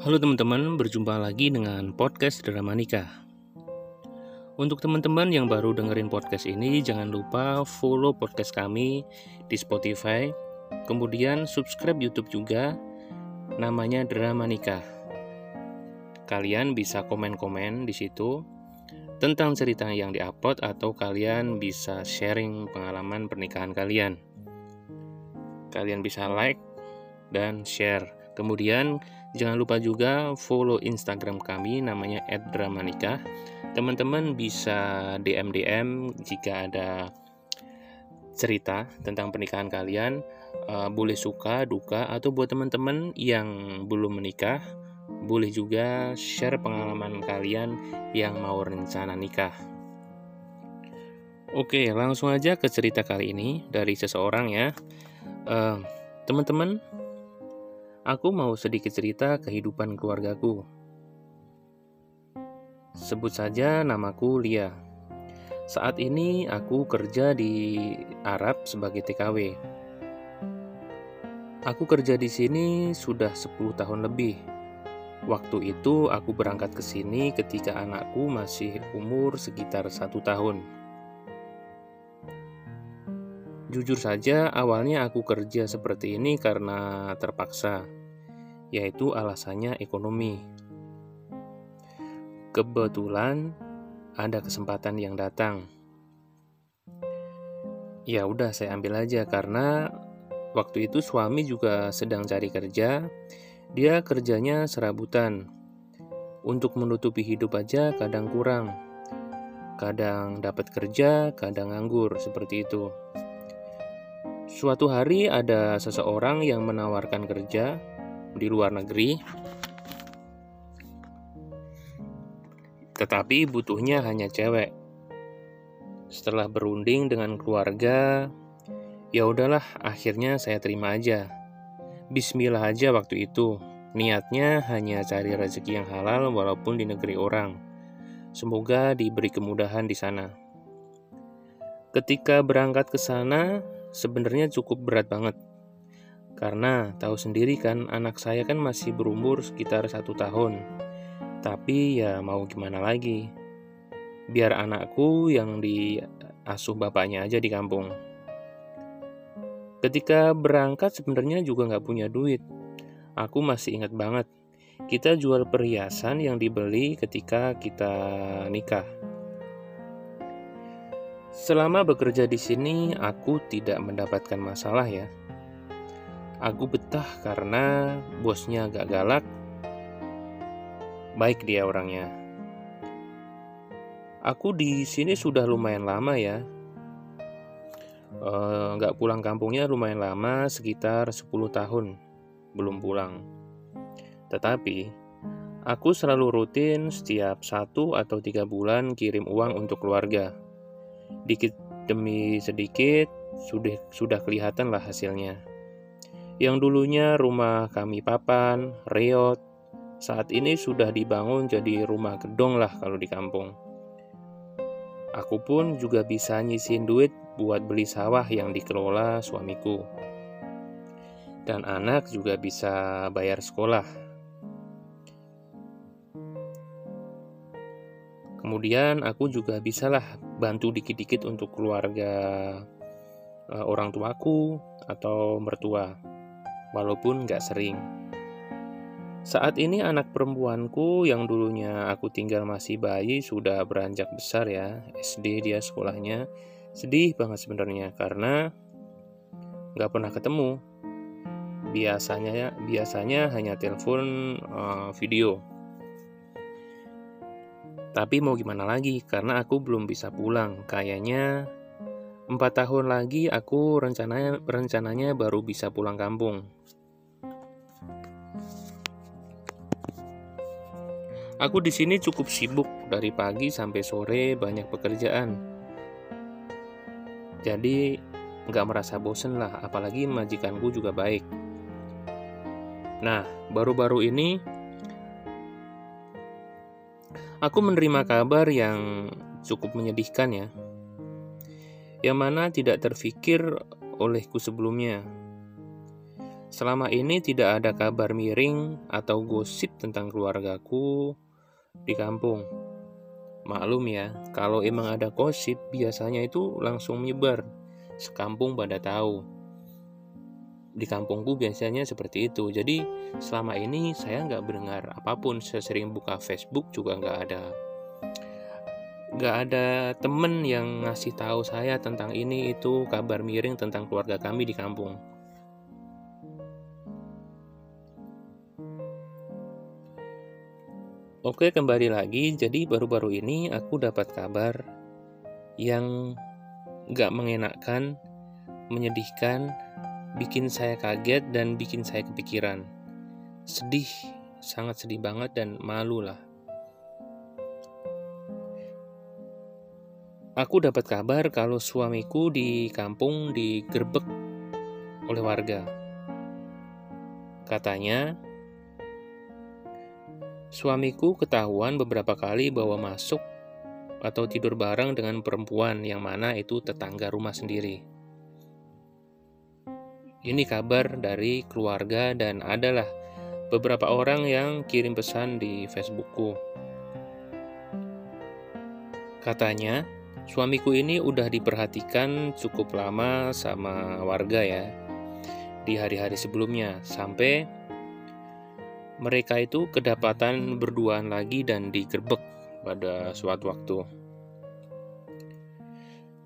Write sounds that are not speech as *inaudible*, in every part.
Halo teman-teman, berjumpa lagi dengan podcast Drama Nikah. Untuk teman-teman yang baru dengerin podcast ini, jangan lupa follow podcast kami di Spotify, kemudian subscribe YouTube juga, namanya Drama Nikah. Kalian bisa komen-komen di situ tentang cerita yang diupload atau kalian bisa sharing pengalaman pernikahan kalian. Kalian bisa like dan share. Kemudian Jangan lupa juga follow Instagram kami namanya @dramanikah. Teman-teman bisa DM-DM jika ada cerita tentang pernikahan kalian, uh, boleh suka, duka atau buat teman-teman yang belum menikah, boleh juga share pengalaman kalian yang mau rencana nikah. Oke, langsung aja ke cerita kali ini dari seseorang ya. Uh, teman-teman, Aku mau sedikit cerita kehidupan keluargaku. Sebut saja namaku Lia. Saat ini aku kerja di Arab sebagai TKW. Aku kerja di sini sudah 10 tahun lebih. Waktu itu aku berangkat ke sini ketika anakku masih umur sekitar satu tahun. Jujur saja, awalnya aku kerja seperti ini karena terpaksa, yaitu alasannya ekonomi. Kebetulan ada kesempatan yang datang. Ya udah saya ambil aja karena waktu itu suami juga sedang cari kerja. Dia kerjanya serabutan. Untuk menutupi hidup aja kadang kurang. Kadang dapat kerja, kadang nganggur seperti itu. Suatu hari ada seseorang yang menawarkan kerja di luar negeri, tetapi butuhnya hanya cewek. Setelah berunding dengan keluarga, ya udahlah, akhirnya saya terima aja. Bismillah aja waktu itu. Niatnya hanya cari rezeki yang halal walaupun di negeri orang. Semoga diberi kemudahan di sana. Ketika berangkat ke sana, sebenarnya cukup berat banget. Karena tahu sendiri kan anak saya kan masih berumur sekitar satu tahun. Tapi ya mau gimana lagi. Biar anakku yang diasuh bapaknya aja di kampung. Ketika berangkat sebenarnya juga nggak punya duit. Aku masih ingat banget. Kita jual perhiasan yang dibeli ketika kita nikah. Selama bekerja di sini, aku tidak mendapatkan masalah ya. Aku betah karena bosnya agak galak. Baik dia orangnya. Aku di sini sudah lumayan lama ya. Nggak e, pulang kampungnya lumayan lama, sekitar 10 tahun belum pulang. Tetapi aku selalu rutin setiap satu atau tiga bulan kirim uang untuk keluarga Dikit demi sedikit sudah sudah kelihatan lah hasilnya. Yang dulunya rumah kami papan, reot, saat ini sudah dibangun jadi rumah gedong lah kalau di kampung. Aku pun juga bisa nyisin duit buat beli sawah yang dikelola suamiku. Dan anak juga bisa bayar sekolah. Kemudian aku juga bisalah bantu dikit-dikit untuk keluarga uh, orang tuaku atau mertua, walaupun nggak sering. Saat ini anak perempuanku yang dulunya aku tinggal masih bayi sudah beranjak besar ya, SD dia sekolahnya. Sedih banget sebenarnya karena nggak pernah ketemu. Biasanya biasanya hanya telepon uh, video tapi mau gimana lagi, karena aku belum bisa pulang. Kayaknya empat tahun lagi aku rencananya rencananya baru bisa pulang kampung. Aku di sini cukup sibuk dari pagi sampai sore banyak pekerjaan. Jadi nggak merasa bosen lah, apalagi majikanku juga baik. Nah, baru-baru ini Aku menerima kabar yang cukup menyedihkan ya. Yang mana tidak terfikir olehku sebelumnya. Selama ini tidak ada kabar miring atau gosip tentang keluargaku di kampung. Maklum ya, kalau emang ada gosip biasanya itu langsung menyebar. Sekampung pada tahu. Di kampungku biasanya seperti itu. Jadi selama ini saya nggak mendengar apa pun. Saya sering buka Facebook juga nggak ada nggak ada temen yang ngasih tahu saya tentang ini itu kabar miring tentang keluarga kami di kampung. Oke, kembali lagi. Jadi baru-baru ini aku dapat kabar yang gak mengenakan, menyedihkan, bikin saya kaget dan bikin saya kepikiran. Sedih, sangat sedih banget dan malu lah. Aku dapat kabar kalau suamiku di kampung digerebek oleh warga. Katanya, Suamiku ketahuan beberapa kali bawa masuk atau tidur bareng dengan perempuan yang mana itu tetangga rumah sendiri. Ini kabar dari keluarga dan adalah beberapa orang yang kirim pesan di Facebookku. Katanya, suamiku ini udah diperhatikan cukup lama sama warga ya di hari-hari sebelumnya sampai mereka itu kedapatan berduaan lagi dan digerbek pada suatu waktu.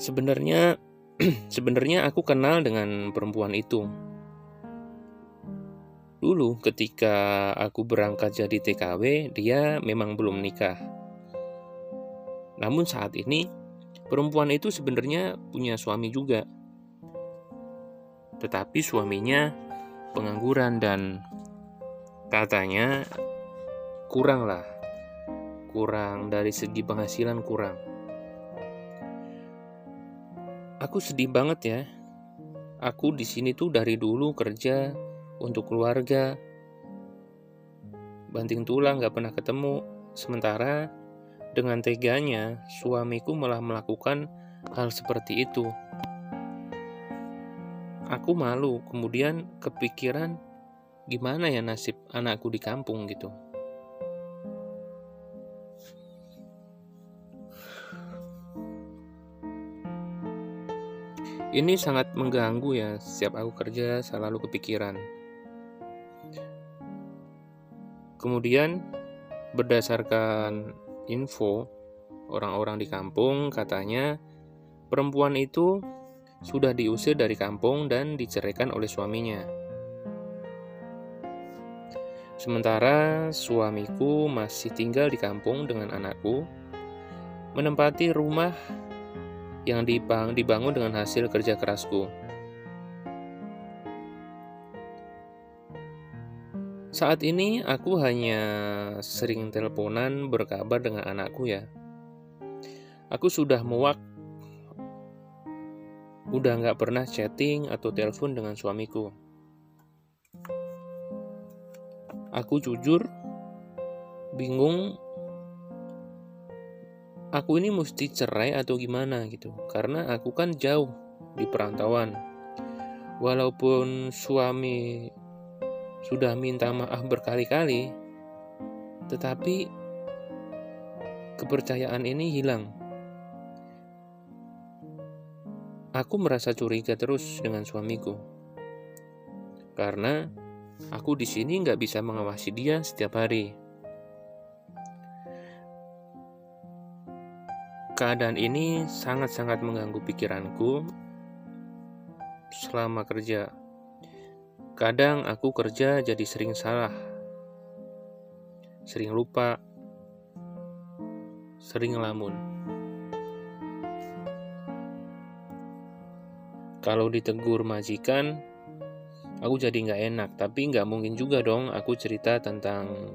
Sebenarnya *clears throat* sebenarnya aku kenal dengan perempuan itu. Dulu ketika aku berangkat jadi TKW, dia memang belum nikah. Namun saat ini perempuan itu sebenarnya punya suami juga. Tetapi suaminya pengangguran dan katanya kurang lah kurang dari segi penghasilan kurang aku sedih banget ya. Aku di sini tuh dari dulu kerja untuk keluarga. Banting tulang gak pernah ketemu. Sementara dengan teganya suamiku malah melakukan hal seperti itu. Aku malu kemudian kepikiran gimana ya nasib anakku di kampung? gitu. Ini sangat mengganggu ya, setiap aku kerja selalu kepikiran. Kemudian berdasarkan info orang-orang di kampung katanya perempuan itu sudah diusir dari kampung dan diceraikan oleh suaminya. Sementara suamiku masih tinggal di kampung dengan anakku, menempati rumah yang dibangun dengan hasil kerja kerasku. Saat ini aku hanya sering teleponan berkabar dengan anakku ya. Aku sudah muak, udah nggak pernah chatting atau telepon dengan suamiku. Aku jujur bingung aku ini mesti cerai atau gimana gitu. Karena aku kan jauh di perantauan. Walaupun suami sudah minta maaf berkali-kali, tetapi kepercayaan ini hilang. Aku merasa curiga terus dengan suamiku. Karena Aku di sini nggak bisa mengawasi dia setiap hari. Keadaan ini sangat-sangat mengganggu pikiranku selama kerja. Kadang aku kerja jadi sering salah, sering lupa, sering ngelamun. Kalau ditegur majikan, aku jadi nggak enak tapi nggak mungkin juga dong aku cerita tentang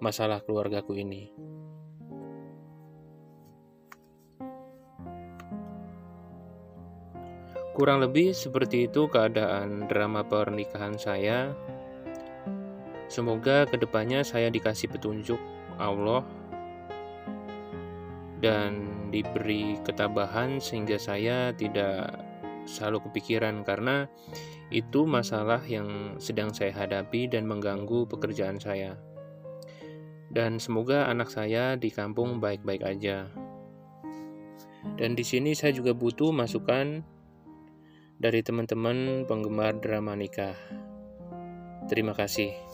masalah keluargaku ini kurang lebih seperti itu keadaan drama pernikahan saya semoga ke depannya saya dikasih petunjuk Allah dan diberi ketabahan sehingga saya tidak selalu kepikiran karena Itu masalah yang sedang saya hadapi dan mengganggu pekerjaan saya. Dan semoga anak saya di kampung baik-baik aja. Dan di sini saya juga butuh masukan dari teman-teman penggemar drama nikah. Terima kasih.